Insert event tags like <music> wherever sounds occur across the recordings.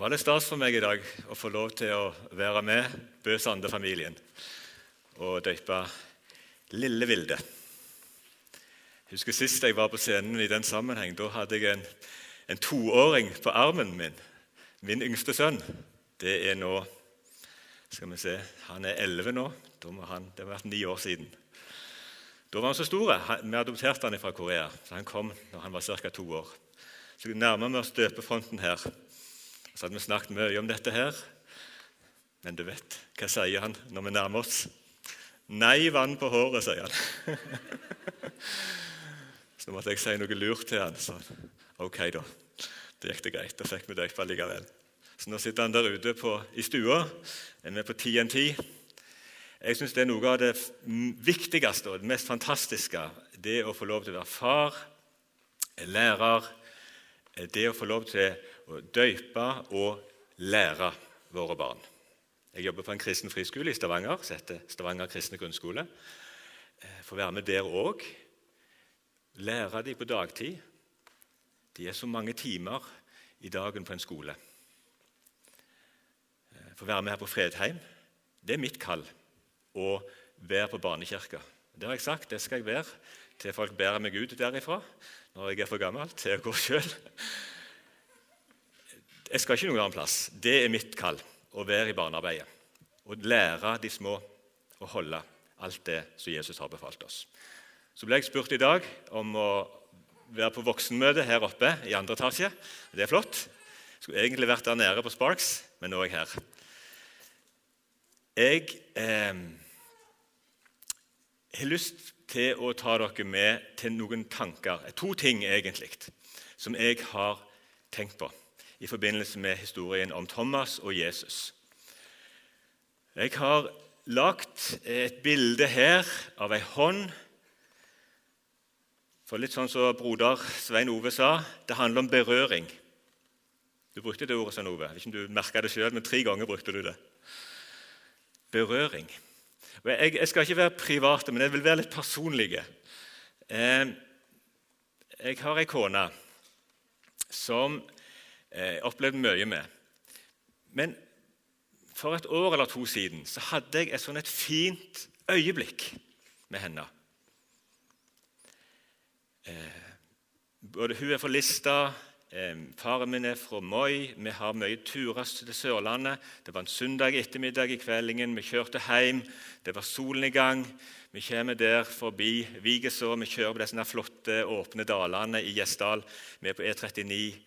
var det stas for meg i dag å få lov til å være med Bø Sande-familien og døype Lille Vilde. Jeg husker Sist jeg var på scenen i den sammenheng, da hadde jeg en, en toåring på armen min. Min yngste sønn. Det er nå skal vi se, Han er elleve nå. Han, det har vært ni år siden. Da var han så stor. Vi adopterte han fra Korea, så han kom når han var ca. to år. Så nærmer vi oss døpefronten her. Så hadde vi snakket mye om dette her. Men du vet, hva sier han når vi nærmer oss? Nei, vann på håret, sier han. <laughs> så måtte jeg si noe lurt til han. Så ok, da. Det gikk det greit. Da fikk vi døypa likevel. Så nå sitter han der ute på, i stua. Er med på TNT. Jeg syns det er noe av det viktigste og det mest fantastiske. Det å få lov til å være far, lærer, det å få lov til døype og lære våre barn. Jeg jobber på en kristen friskole i Stavanger som heter Stavanger kristne grunnskole. Eh, får være med der òg. Lære dem på dagtid. De er så mange timer i dagen på en skole. Få eh, være med her på Fredheim. Det er mitt kall å være på barnekirka. Det har jeg sagt, det skal jeg være til folk bærer meg ut derifra når jeg er for gammel til å gå sjøl. Jeg skal ikke noen annen plass. Det er mitt kall å være i barnearbeidet. Å lære de små å holde alt det som Jesus har befalt oss. Så ble jeg spurt i dag om å være på voksenmøte her oppe i andre etasje. Det er flott. Jeg skulle egentlig vært der nede på Sparks, men nå er jeg her. Jeg eh, har lyst til å ta dere med til noen tanker, to ting egentlig, som jeg har tenkt på i forbindelse med historien om Thomas og Jesus. Jeg har lagt et bilde her av ei hånd. For litt sånn som broder Svein Ove sa, det handler om berøring. Du brukte det ordet, Svein Ove. Ikke om du merka det sjøl, men tre ganger brukte du det. Berøring. Jeg, jeg skal ikke være privat, men jeg vil være litt personlig. Eh, jeg har ei kone som eh, opplevd mye med. Men for et år eller to siden så hadde jeg et sånn et fint øyeblikk med henne. Eh, både hun er fra Lista, eh, faren min er fra Moi. Vi har mye turer til Sørlandet. Det var en søndag ettermiddag i kveldingen. Vi kjørte hjem. Det var solen i gang. Vi kommer der forbi Vigeså. Vi kjører på disse flotte, åpne dalene i Gjesdal. Vi er på E39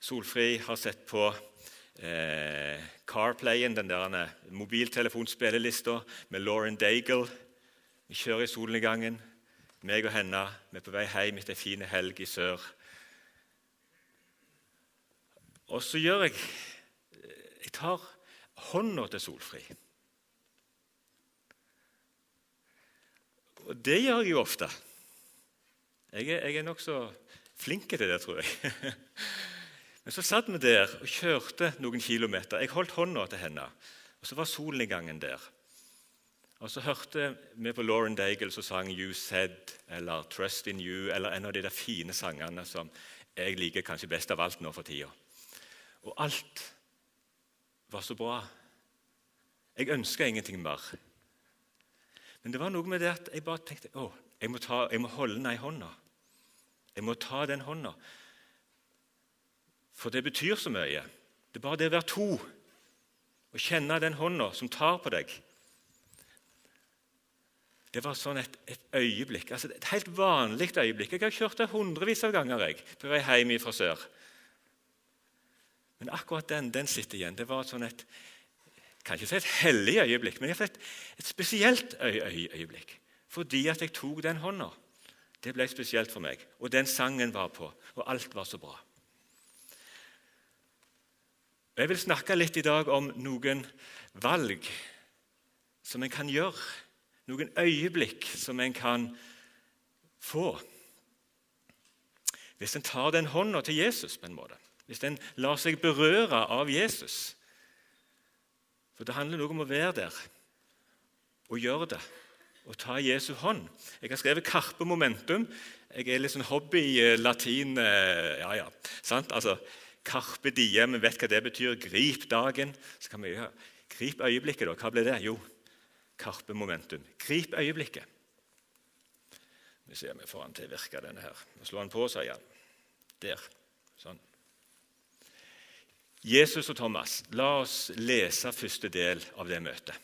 Solfri har sett på eh, Carplayen, den der mobiltelefonspillelista med Lauren Daigle. Vi kjører i solnedgangen, meg og henne. Vi er på vei hjem etter ei fin helg i sør. Og så gjør jeg Jeg tar hånda til Solfri. Og det gjør jeg jo ofte. Jeg er, jeg er nokså flink til det, tror jeg. <laughs> Men så satt vi der og kjørte noen kilometer. Jeg holdt hånda til henne, og så var solnedgangen der. Og Så hørte vi på Lauren Daigle som sang 'You Said' eller 'Trust in You' eller en av de der fine sangene som jeg liker kanskje best av alt nå for tida. Og alt var så bra. Jeg ønska ingenting mer. Men det var noe med det at jeg bare tenkte å, jeg må, ta, jeg må holde den i hånda. Jeg må ta den hånda. For det betyr så mye. Det er bare det å være to og kjenne den hånda som tar på deg. Det var sånn et, et øyeblikk, altså et helt vanlig øyeblikk. Jeg har kjørt det hundrevis av ganger jeg, på vei hjem fra sør. Men akkurat den den sitter igjen. Det var sånn et kan ikke si et hellig øyeblikk, men et, et spesielt øy, øy, øyeblikk. Fordi at jeg tok den hånda. Det ble spesielt for meg. Og den sangen var på, og alt var så bra. Jeg vil snakke litt i dag om noen valg som en kan gjøre. Noen øyeblikk som en kan få. Hvis en tar den hånda til Jesus, på en måte. Hvis en lar seg berøre av Jesus. For det handler noe om å være der og gjøre det. Og ta Jesu hånd. Jeg har skrevet 'Carpe momentum'. Jeg er litt sånn hobby-latin. Eh, ja, ja, sant? Altså, Carpe diem, vi vet hva det betyr. Grip dagen. Så kan vi gjøre Grip øyeblikket, da. Hva ble det? Jo, Carpe momentum. Grip øyeblikket. Vi ser om vi får den til å virke, denne her. Slå den på, sier han. Der. Sånn. Jesus og Thomas. La oss lese første del av det møtet.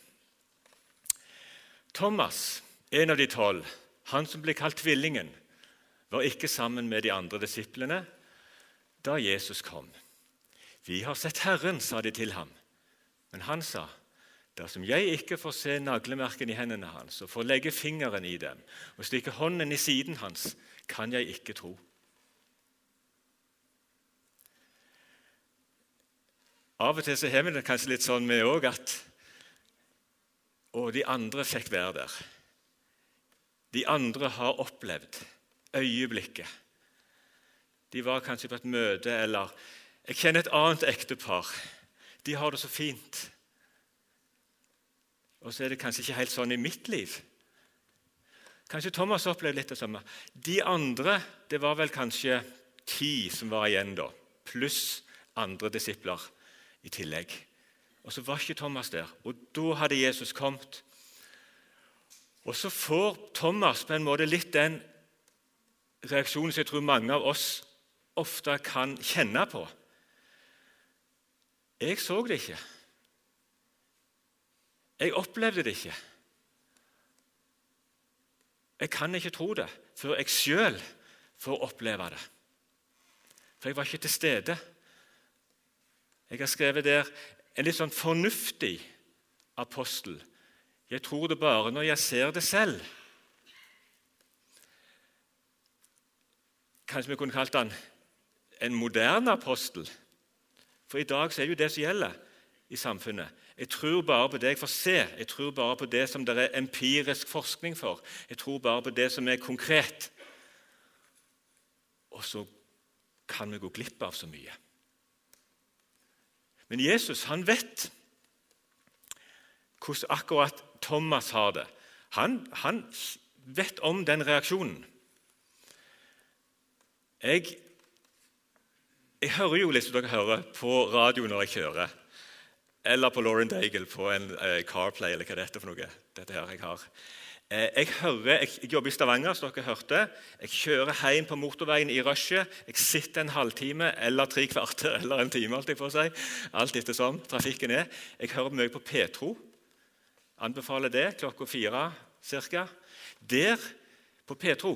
Thomas, en av de tolv, han som ble kalt Tvillingen, var ikke sammen med de andre disiplene da Jesus kom. Vi har sett Herren, sa de til ham. Men han sa, dersom jeg ikke får se naglemerken i hendene hans og får legge fingeren i dem og stikke hånden i siden hans, kan jeg ikke tro. Av og til så har vi det kanskje litt sånn med òg at Og de andre fikk være der. De andre har opplevd øyeblikket. De var kanskje på et møte, eller Jeg kjenner et annet ektepar. De har det så fint. Og så er det kanskje ikke helt sånn i mitt liv. Kanskje Thomas opplevde litt det samme. De andre det var vel kanskje ti som var igjen da, pluss andre disipler i tillegg. Og så var ikke Thomas der. Og da hadde Jesus kommet. Og så får Thomas på en måte litt den reaksjonen som jeg tror mange av oss ofte kan kjenne på. Jeg så det ikke. Jeg opplevde det ikke. Jeg kan ikke tro det før jeg sjøl får oppleve det. For jeg var ikke til stede. Jeg har skrevet der en litt sånn fornuftig apostel. Jeg tror det bare når jeg ser det selv. Kanskje vi kunne kalt han en moderne apostel? For i dag så er det jo det som gjelder i samfunnet. Jeg tror bare på det jeg får se, jeg tror bare på det som det er empirisk forskning for. Jeg tror bare på det som er konkret. Og så kan vi gå glipp av så mye. Men Jesus han vet hvordan akkurat Thomas har det. Han, han vet om den reaksjonen. Jeg, jeg hører jo litt som dere hører på radio når jeg kjører. Eller på Lauren Daigle på en eh, Carplay, eller hva det heter for noe. dette her jeg har. Eh, jeg, hører, jeg, jobber i Stavanger, som dere hørte. Jeg kjører hjem på motorveien i rushet. Jeg sitter en halvtime eller tre kvarter <laughs> eller en time, alt, jeg får si. alt ettersom trafikken er. Jeg hører mye på Petro. Anbefaler det klokka fire ca. Der, på Petro,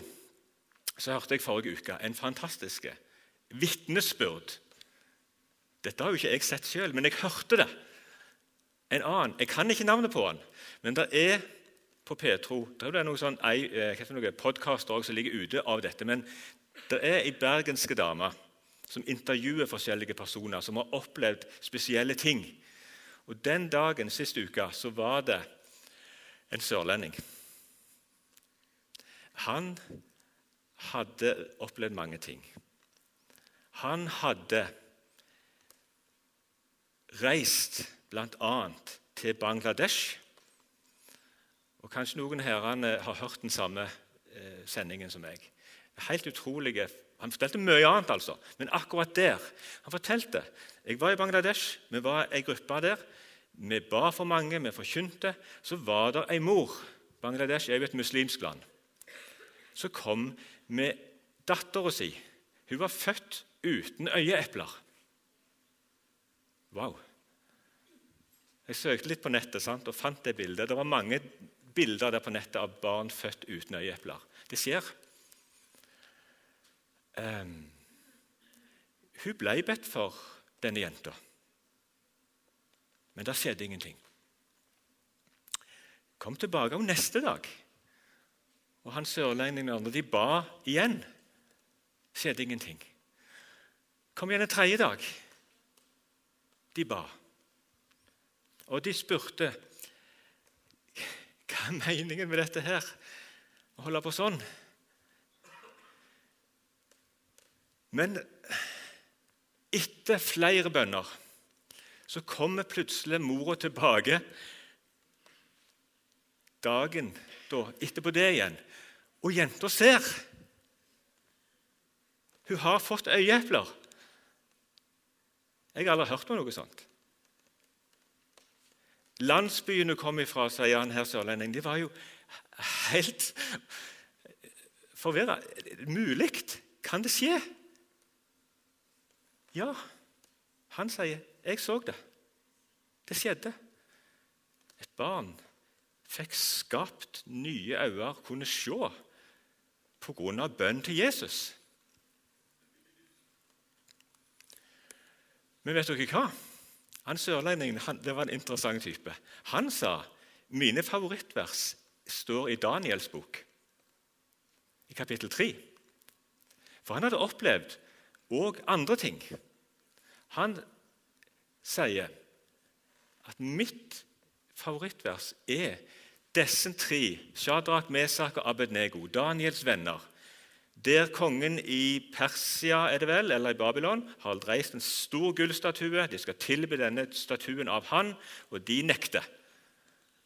så hørte jeg forrige uke en fantastisk vitnesbyrd. Dette har jo ikke jeg sett sjøl, men jeg hørte det. En annen. Jeg kan ikke navnet på han, men det er på Petro. Det er noen sånn, noe podkaster som ligger ute av dette. Men det er ei bergenske dame som intervjuer forskjellige personer som har opplevd spesielle ting. Og Den dagen sist uke så var det en sørlending. Han hadde opplevd mange ting. Han hadde reist bl.a. til Bangladesh og Kanskje noen her har hørt den samme eh, sendingen som meg. Helt utrolige. Han fortalte mye annet, altså, men akkurat der Han fortalte Jeg var i Bangladesh, vi var ei gruppe der. Vi ba for mange, vi forkynte. Så var det ei mor Bangladesh er jo et muslimsk land. Så kom med dattera si. Hun var født uten øyeepler. Wow. Jeg søkte litt på nettet sant, og fant det bildet. Det var mange bilder der på nettet av barn født uten øyeepler. Det skjer. Um, hun ble bedt for, denne jenta. Men det skjedde ingenting. Kom tilbake om neste dag. Og han sørlendingen og andre de ba igjen. Skjedde ingenting. Kom igjen en tredje dag. De ba. Og de spurte hva er meningen med dette her? Å holde på sånn? Men etter flere bønner så kommer plutselig mora tilbake dagen da, etterpå det igjen. Og jenta ser. Hun har fått øyeepler. Jeg har aldri hørt om noe sånt. Landsbyene kom ifra, sier han her sørlending, de var jo helt forvirra. Mulig? Kan det skje? Ja, han sier 'jeg så det'. Det skjedde. Et barn fikk skapt nye øyne, kunne se pga. bønn til Jesus. Men vet dere hva? Han Sørlendingen han, det var en interessant type. Han sa mine favorittvers står i Daniels bok, i kapittel 3. For han hadde opplevd òg andre ting. Han sier at mitt favorittvers er disse tre, Shadrach, Mesak og Abednego, Daniels venner, der kongen i Persia er det vel, eller i Babylon har reist en stor gullstatue. De skal tilby denne statuen av han, og de nekter.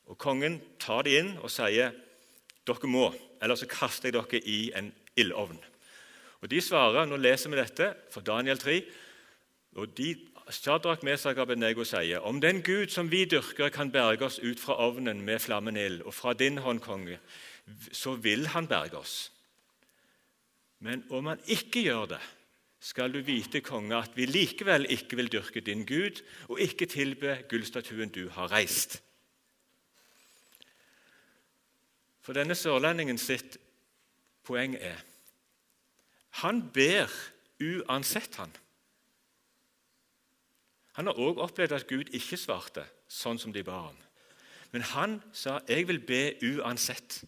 Og Kongen tar de inn og sier dere må, eller så kaster jeg dere i en ildovn. Og De svarer, nå leser vi dette fra Daniel 3, og de, Shadrach, Mesak Abednego sier om den Gud som vi dyrker, kan berge oss ut fra ovnen med flammende ild, og fra din hånd, konge, så vil han berge oss. Men om han ikke gjør det, skal du vite, konge, at vi likevel ikke vil dyrke din Gud og ikke tilbe gullstatuen du har reist. For denne sørlendingen sitt poeng er han ber uansett, han. Han har òg opplevd at Gud ikke svarte sånn som de ba om. Men han sa 'jeg vil be uansett'.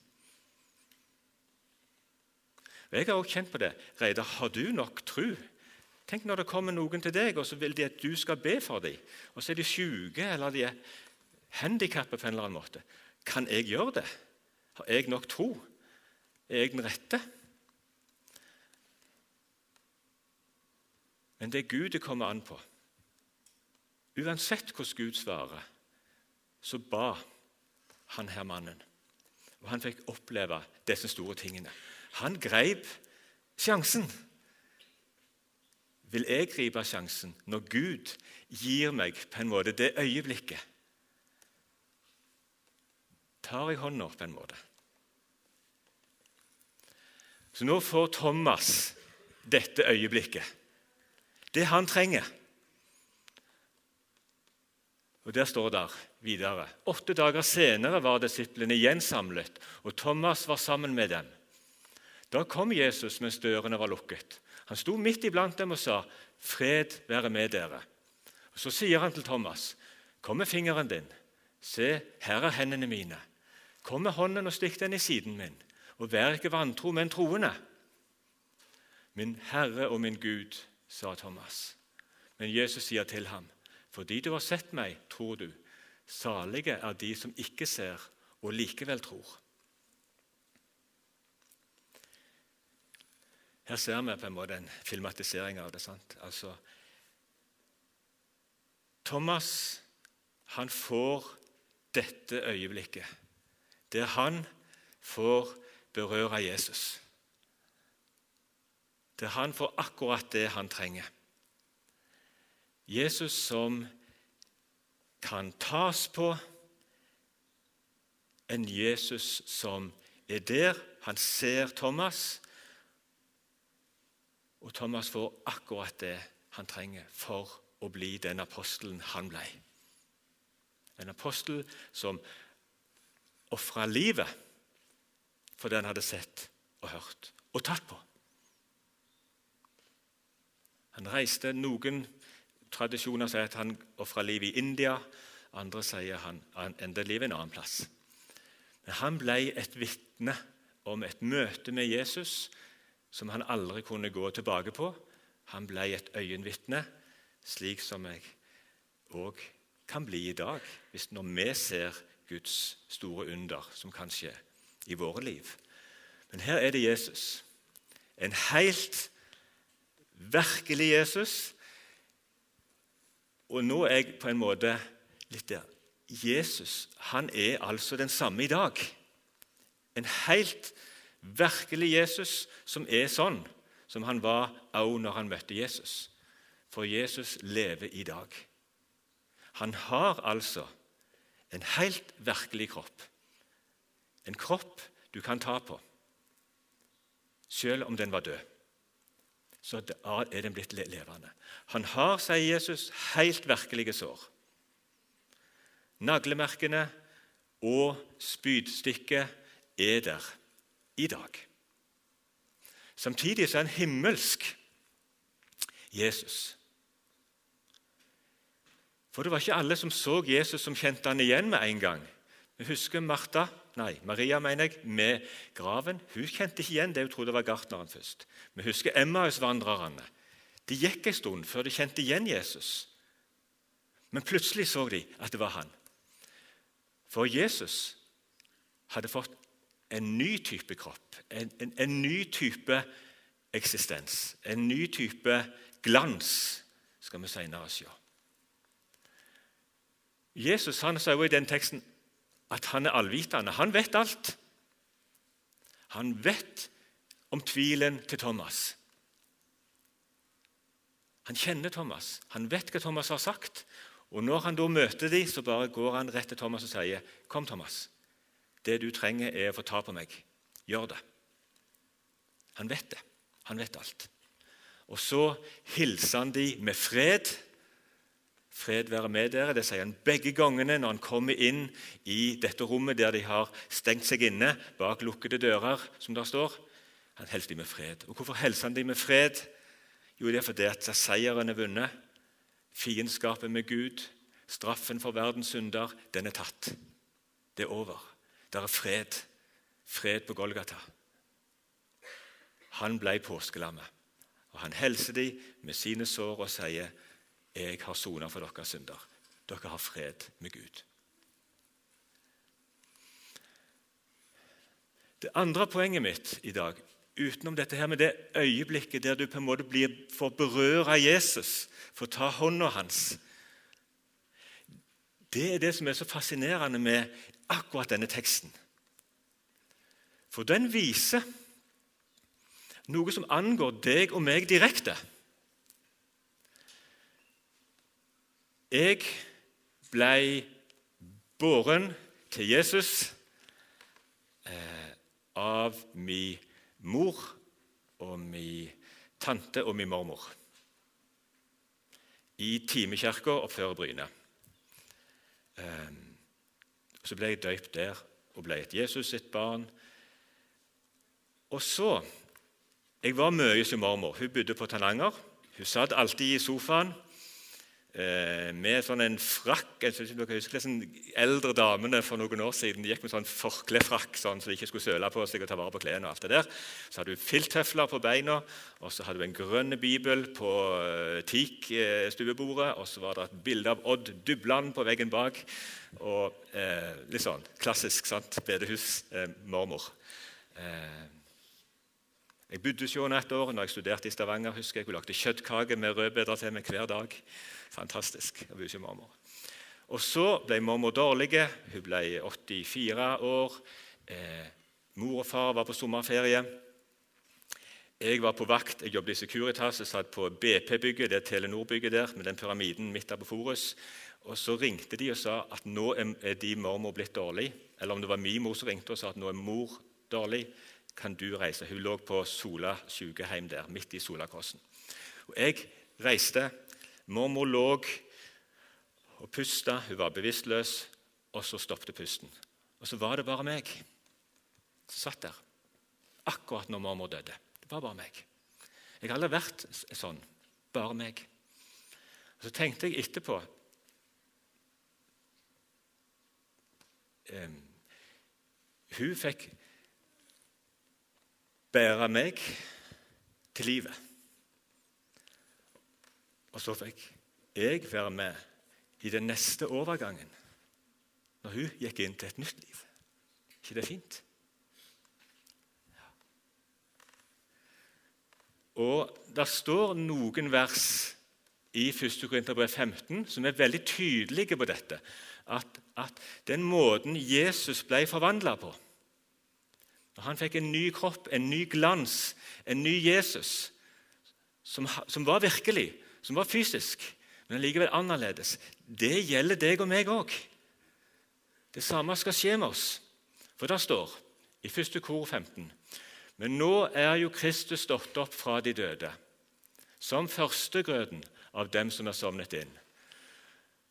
Jeg har også kjent på det. Reidar, har du nok tro? Tenk når det kommer noen til deg, og så vil de at du skal be for dem. Og så er de syke eller de er handikappet på en eller annen måte. Kan jeg gjøre det? Har jeg nok tro? Er jeg den rette? Men det er Gud det kommer an på. Uansett hvordan Gud svarer, så ba han her mannen. Og han fikk oppleve disse store tingene. Han greip sjansen. Vil jeg gripe sjansen når Gud gir meg på en måte det øyeblikket? Tar jeg hånda på en måte? Så nå får Thomas dette øyeblikket. Det han trenger. Og Der står det videre Åtte dager senere var disiplene igjen samlet, og Thomas var sammen med dem. Da kom Jesus mens dørene var lukket. Han sto midt iblant dem og sa, 'Fred være med dere.' Og Så sier han til Thomas, 'Kom med fingeren din. Se, her er hendene mine. Kom med hånden og stikk den i siden min. Og vær ikke vantro, men troende.' Min Herre og min Gud, sa Thomas. Men Jesus sier til ham, 'Fordi du har sett meg, tror du.' Salige er de som ikke ser og likevel tror. Her ser vi på en måte en filmatisering av det. sant? Altså, Thomas han får dette øyeblikket der han får berøre Jesus. Der han får akkurat det han trenger. Jesus som kan tas på, en Jesus som er der. Han ser Thomas, og Thomas får akkurat det han trenger for å bli den apostelen han ble. En apostel som ofra livet for det han hadde sett og hørt og tatt på. Han reiste Noen tradisjoner sier at han ofra livet i India. Andre sier han endte livet en annen plass. Men han ble et vitne om et møte med Jesus som han aldri kunne gå tilbake på. Han ble et øyenvitne, slik som jeg òg kan bli i dag, hvis når vi ser Guds store under som kan skje i våre liv. Men her er det Jesus. En helt virkelig Jesus. Og nå er jeg på en måte litt der. Jesus han er altså den samme i dag. En helt virkelig Jesus som er sånn som han var òg når han møtte Jesus. for Jesus lever i dag. Han har altså en helt virkelig kropp. En kropp du kan ta på, selv om den var død. Så er den blitt levende. Han har, sier Jesus, helt virkelige sår. Naglemerkene og spydstikket er der i dag. Samtidig så er han himmelsk Jesus. For det var ikke alle som så Jesus, som kjente han igjen med en gang. Vi husker Martha, nei, Maria mener jeg, med graven. Hun kjente ikke igjen det hun trodde var gartneren først. Vi husker Emmaus-vandrerne. De gikk en stund før de kjente igjen Jesus. Men plutselig så de at det var han. For Jesus hadde fått en ny type kropp, en, en, en ny type eksistens, en ny type glans, skal vi senere se. Jesus han sa jo i den teksten at han er allvitende. Han vet alt. Han vet om tvilen til Thomas. Han kjenner Thomas. Han vet hva Thomas har sagt. Og Når han da møter dem, så bare går han rett til Thomas og sier, 'Kom, Thomas. Det du trenger, er å få ta på meg. Gjør det.' Han vet det. Han vet alt. Og så hilser han de med fred. Fred være med dere. Det sier han begge gangene når han kommer inn i dette rommet der de har stengt seg inne bak lukkede dører, som der står. Han hilser de med fred. Og Hvorfor hilser han de med fred? Jo, det er fordi at seieren er vunnet. Fiendskapet med Gud, straffen for verdens synder, den er tatt. Det er over. Det er fred. Fred på Golgata. Han ble påskelammet. Og Han hilser dem med sine sår og sier 'Jeg har sona for deres synder'. Dere har fred med Gud. Det andre poenget mitt i dag, utenom dette her med det øyeblikket der du på en måte blir, får berøre Jesus, får ta hånda hans Det er det som er så fascinerende med akkurat denne teksten. For den viser noe som angår deg og meg direkte. Jeg ble båren til Jesus eh, av min mor og min tante og min mormor i Timekirka oppe før Bryne. Eh, så ble jeg døypt der og ble et Jesus sitt barn. Og så Jeg var mye som mormor. Hun bodde på Tananger. Hun satt alltid i sofaen Eh, med sånn en frakk jeg synes dere husker sånn Eldre damene for noen år siden de gikk med sånn forklefrakk sånn, så de ikke skulle søle på seg og ta vare på klærne. og alt det der. Så hadde du filttøfler på beina, og så hadde du en grønn bibel på uh, teakstuebordet. Og så var det et bilde av Odd Dubland på veggen bak. Og eh, Litt sånn klassisk sant? bedehus. Eh, mormor. Eh, jeg bodde hos henne et år når jeg studerte i Stavanger. husker jeg. Hun lagde kjøttkaker med rødbeter til meg hver dag. Fantastisk. Jeg bodde hos mormor. Og Så ble mormor dårlig. Hun ble 84 år. Eh, mor og far var på sommerferie. Jeg var på vakt. Jeg jobbet i Securitas. Jeg satt på BP-bygget, det Telenor-bygget der, med den pyramiden midt der på Forus. Og Så ringte de og sa at nå er de mormor blitt dårlig. Eller om det var min mor som ringte og sa at nå er mor dårlig kan du reise. Hun lå på Sola sykehjem der, midt i Solakrossen. Og jeg reiste. Mormor lå og pusta. Hun var bevisstløs, og så stoppet pusten. Og så var det bare meg som satt der akkurat når mormor døde. Det var bare meg. Jeg har aldri vært sånn. Bare meg. Og Så tenkte jeg etterpå um, Hun fikk bære meg til livet. Og så fikk jeg være med i den neste overgangen, når hun gikk inn til et nytt liv. ikke det fint? Ja. Og Det står noen vers i 1. Korinterbrev 15 som er veldig tydelige på dette. At, at den måten Jesus ble forvandla på når han fikk en ny kropp, en ny glans, en ny Jesus, som, som var virkelig, som var fysisk, men likevel annerledes, det gjelder deg og meg òg. Det samme skal skje med oss. For det står i 1. kor 15.: Men nå er jo Kristus stått opp fra de døde, som førstegrøden av dem som er sovnet inn.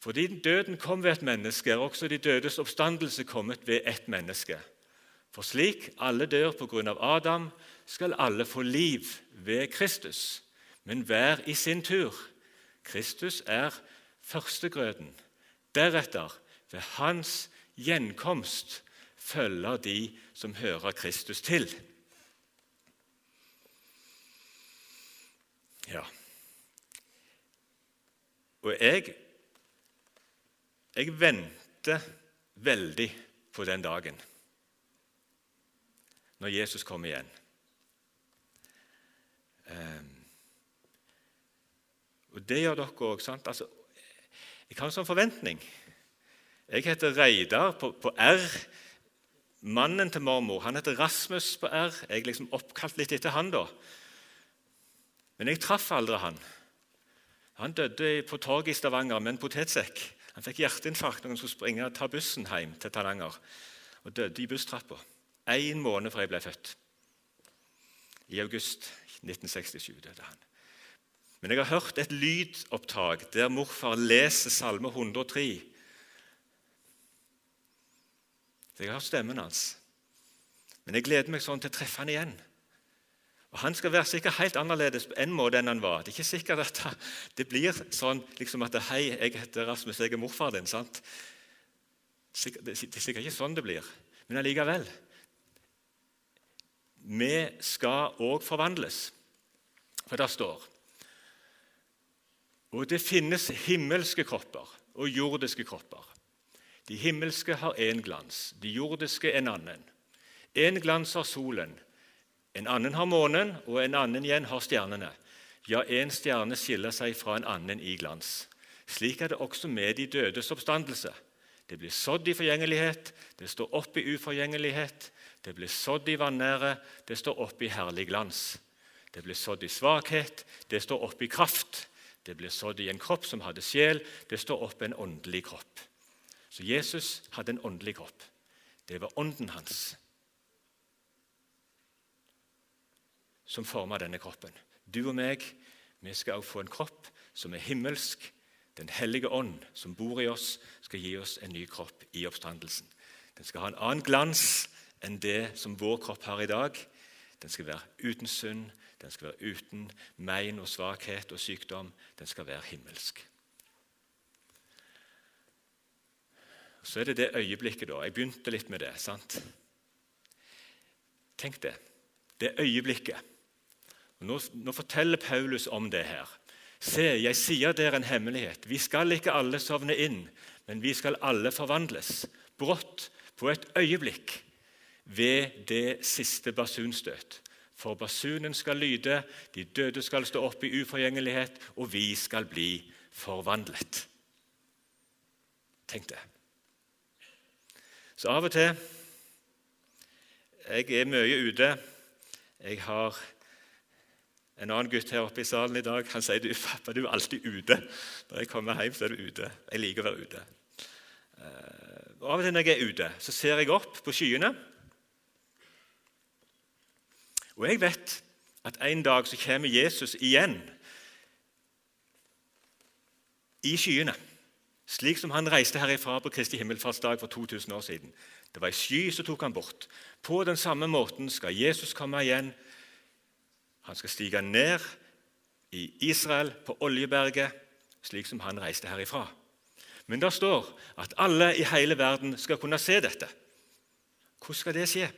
Fordi døden kom ved et menneske, er også de dødes oppstandelse kommet ved ett menneske. For slik alle dør på grunn av Adam, skal alle få liv ved Kristus, men hver i sin tur. Kristus er førstegrøden. Deretter, ved hans gjenkomst, følger de som hører Kristus til. Ja. Og jeg, jeg venter veldig på den dagen når Jesus kommer igjen. Um, og det gjør dere òg. Altså, jeg har en sånn forventning. Jeg heter Reidar på, på, R. Mannen til mormor han heter Rasmus på R. Jeg er liksom oppkalt litt etter han da. Men jeg traff aldri han. Han døde på torget i Stavanger med en potetsekk. Han fikk hjerteinfarkt når han skulle springe og ta bussen hjem til Tananger. Og døde i busstrappa. Én måned før jeg ble født. I august 1967 døde han. Men jeg har hørt et lydopptak der morfar leser Salme 103. Så jeg har hørt stemmen hans. Men jeg gleder meg sånn til å treffe han igjen. Og Han skal være sikkert helt annerledes på en måte enn han var. Det er ikke sikkert at det blir sånn liksom at 'Hei, jeg heter Rasmus, jeg er morfar din.' sant? Det er sikkert ikke sånn det blir. Men allikevel vi skal òg forvandles. For det står Og det finnes himmelske kropper og jordiske kropper. De himmelske har én glans, de jordiske en annen. En glans har solen, en annen har månen, og en annen igjen har stjernene. Ja, en stjerne skiller seg fra en annen i glans. Slik er det også med de dødes oppstandelse. Det blir sådd i forgjengelighet, det står opp i uforgjengelighet. Det ble sådd i vanære, det står opp i herlig glans. Det ble sådd i svakhet, det står opp i kraft. Det ble sådd i en kropp som hadde sjel, det står opp en åndelig kropp. Så Jesus hadde en åndelig kropp. Det var ånden hans som forma denne kroppen. Du og meg, vi skal også få en kropp som er himmelsk. Den hellige ånd som bor i oss, skal gi oss en ny kropp i oppstandelsen. Den skal ha en annen glans enn det som vår kropp har i dag. Den skal være uten synd, den skal være uten mein og svakhet og sykdom. Den skal være himmelsk. Så er det det øyeblikket, da. Jeg begynte litt med det. sant? Tenk det. Det øyeblikket. Nå, nå forteller Paulus om det her. Se, jeg sier dere en hemmelighet. Vi skal ikke alle sovne inn, men vi skal alle forvandles. Brått, på et øyeblikk, ved det siste basunstøt. For basunen skal lyde, de døde skal stå opp i uforgjengelighet, og vi skal bli forvandlet. Tenk det. Så av og til Jeg er mye ute. Jeg har en annen gutt her oppe i salen i dag. Han sier du, pappa, du er alltid ute. Når jeg kommer hjem, så er du ute. Jeg liker å være ute. Eh, og Av og til når jeg er ute, så ser jeg opp på skyene. Og jeg vet at en dag så kommer Jesus igjen i skyene, slik som han reiste herifra på Kristi himmelfartsdag for 2000 år siden. Det var ei sky som tok han bort. På den samme måten skal Jesus komme igjen. Han skal stige ned i Israel, på Oljeberget, slik som han reiste herifra. Men det står at alle i hele verden skal kunne se dette. Hvordan skal det skje?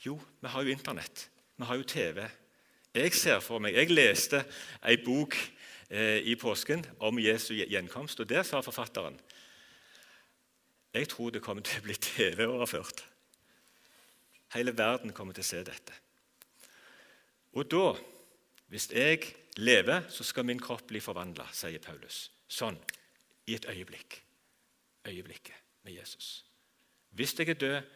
Jo, vi har jo Internett. Vi har jo TV. Jeg ser for meg, jeg leste ei bok eh, i påsken om Jesu gjenkomst, og der sa forfatteren jeg tror det kommer til å bli TV-overført. Hele verden kommer til å se dette. Og da, hvis jeg lever, så skal min kropp bli forvandla, sier Paulus. Sånn, i et øyeblikk. Øyeblikket med Jesus. Hvis jeg er død,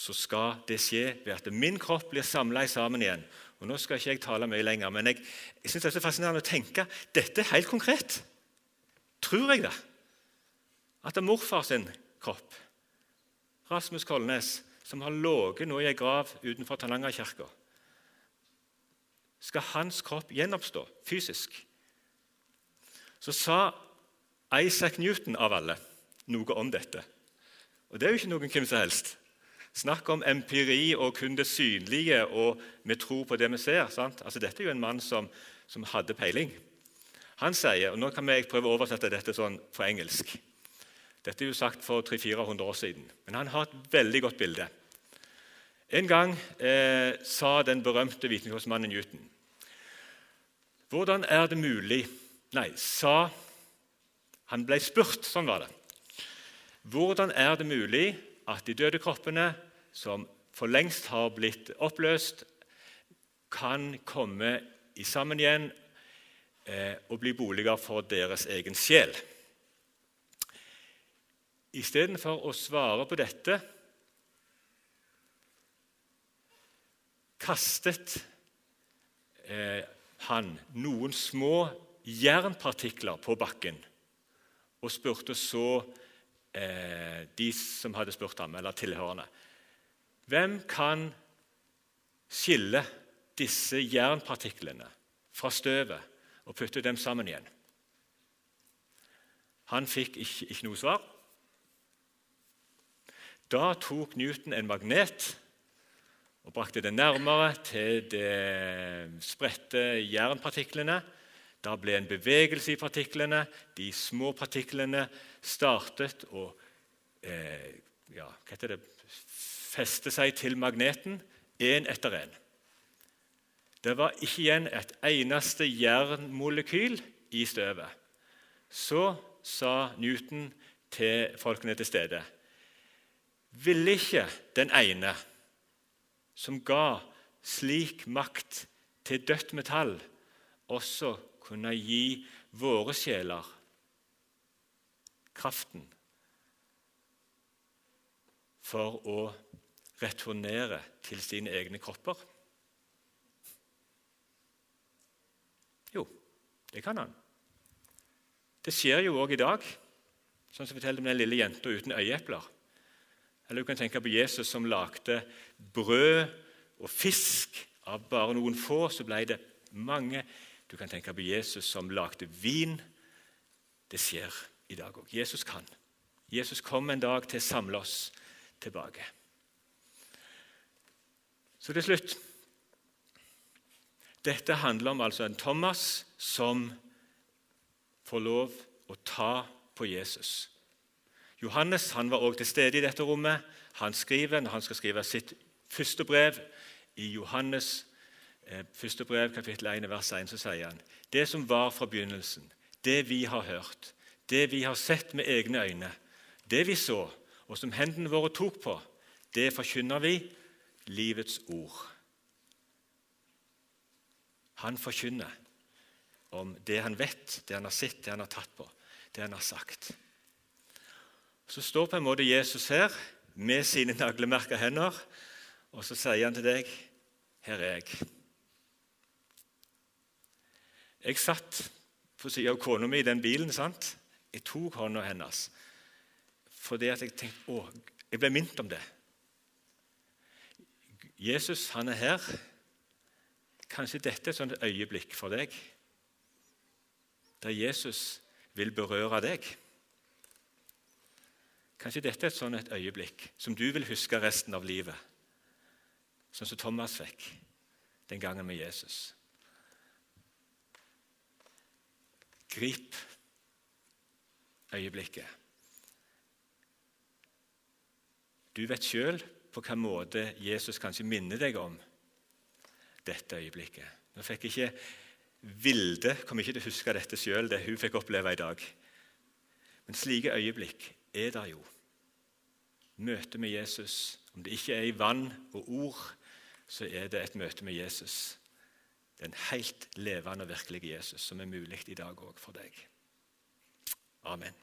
så skal det skje ved at min kropp blir samla sammen igjen. Og Nå skal ikke jeg tale mye lenger, men jeg, jeg synes det er fascinerende å tenke dette er helt konkret. Tror jeg det? At det er morfar sin kropp, Rasmus Kolnes, som har ligget nå i ei grav utenfor Tananger-kirka Skal hans kropp gjenoppstå fysisk? Så sa Isaac Newton av alle noe om dette. Og det er jo ikke noen hvem som helst. Snakk om empiri og kun det synlige, og vi tror på det vi ser. Altså, dette er jo en mann som, som hadde peiling. Han sier, og Nå kan vi prøve å oversette dette sånn på engelsk. Dette er jo sagt for 300-400 år siden, men han har et veldig godt bilde. En gang eh, sa den berømte vitenskapsmannen Newton Hvordan er det mulig Nei, sa Han ble spurt, sånn var det. Hvordan er det mulig at de døde kroppene, som for lengst har blitt oppløst, kan komme i sammen igjen eh, og bli boliger for deres egen sjel. Istedenfor å svare på dette kastet eh, han noen små jernpartikler på bakken og spurte så eh, de som hadde spurt ham, eller tilhørende. Hvem kan skille disse jernpartiklene fra støvet og putte dem sammen igjen? Han fikk ikke, ikke noe svar. Da tok Newton en magnet og brakte det nærmere til de spredte jernpartiklene. Da ble en bevegelse i partiklene. De små partiklene startet å eh, ja, hva heter det, feste seg til magneten, én etter én. Det var ikke igjen et eneste jernmolekyl i støvet. Så sa Newton til folkene til stede Ville ikke den ene som ga slik makt til dødt metall, også kunne gi våre sjeler kraften for å returnere til sine egne kropper? Jo, det kan han. Det skjer jo òg i dag, sånn som forteller om den lille jenta uten øyeepler. Eller du kan tenke på Jesus som lagde brød og fisk. Av bare noen få så ble det mange. Du kan tenke på Jesus som lagde vin. Det skjer i dag òg. Jesus kan. Jesus kom en dag til å samle oss tilbake. Så til slutt Dette handler om altså en Thomas som får lov å ta på Jesus. Johannes han var også til stede i dette rommet. Han skriver, Når han skal skrive sitt første brev i Johannes første brev, kapittel 1, vers 1, så sier han det som var fra begynnelsen, det vi har hørt, det vi har sett med egne øyne, det vi så, og som hendene våre tok på, det forkynner vi livets ord. Han forkynner om det han vet, det han har sett, det han har tatt på, det han har sagt. Så står på en måte Jesus her med sine naglemerka hender, og så sier han til deg, 'Her er jeg'. Jeg satt på siden av kona mi i den bilen. sant? Jeg tok hånda hennes fordi at jeg tenkte å, jeg ble minnet om det. Jesus han er her. Kanskje dette er et sånt øyeblikk for deg, der Jesus vil berøre deg. Kanskje dette er et sånt et øyeblikk som du vil huske resten av livet, sånn som Thomas fikk den gangen med Jesus. Grip øyeblikket. Du vet sjøl på hvilken måte Jesus kanskje minner deg om dette øyeblikket. Nå fikk ikke Vilde kommer ikke til å huske dette sjøl, det hun fikk oppleve i dag. Men slike øyeblikk er der jo. Møte med Jesus. Om det ikke er i vann og ord, så er det et møte med Jesus. Den helt levende og virkelige Jesus som er mulig i dag òg for deg. Amen.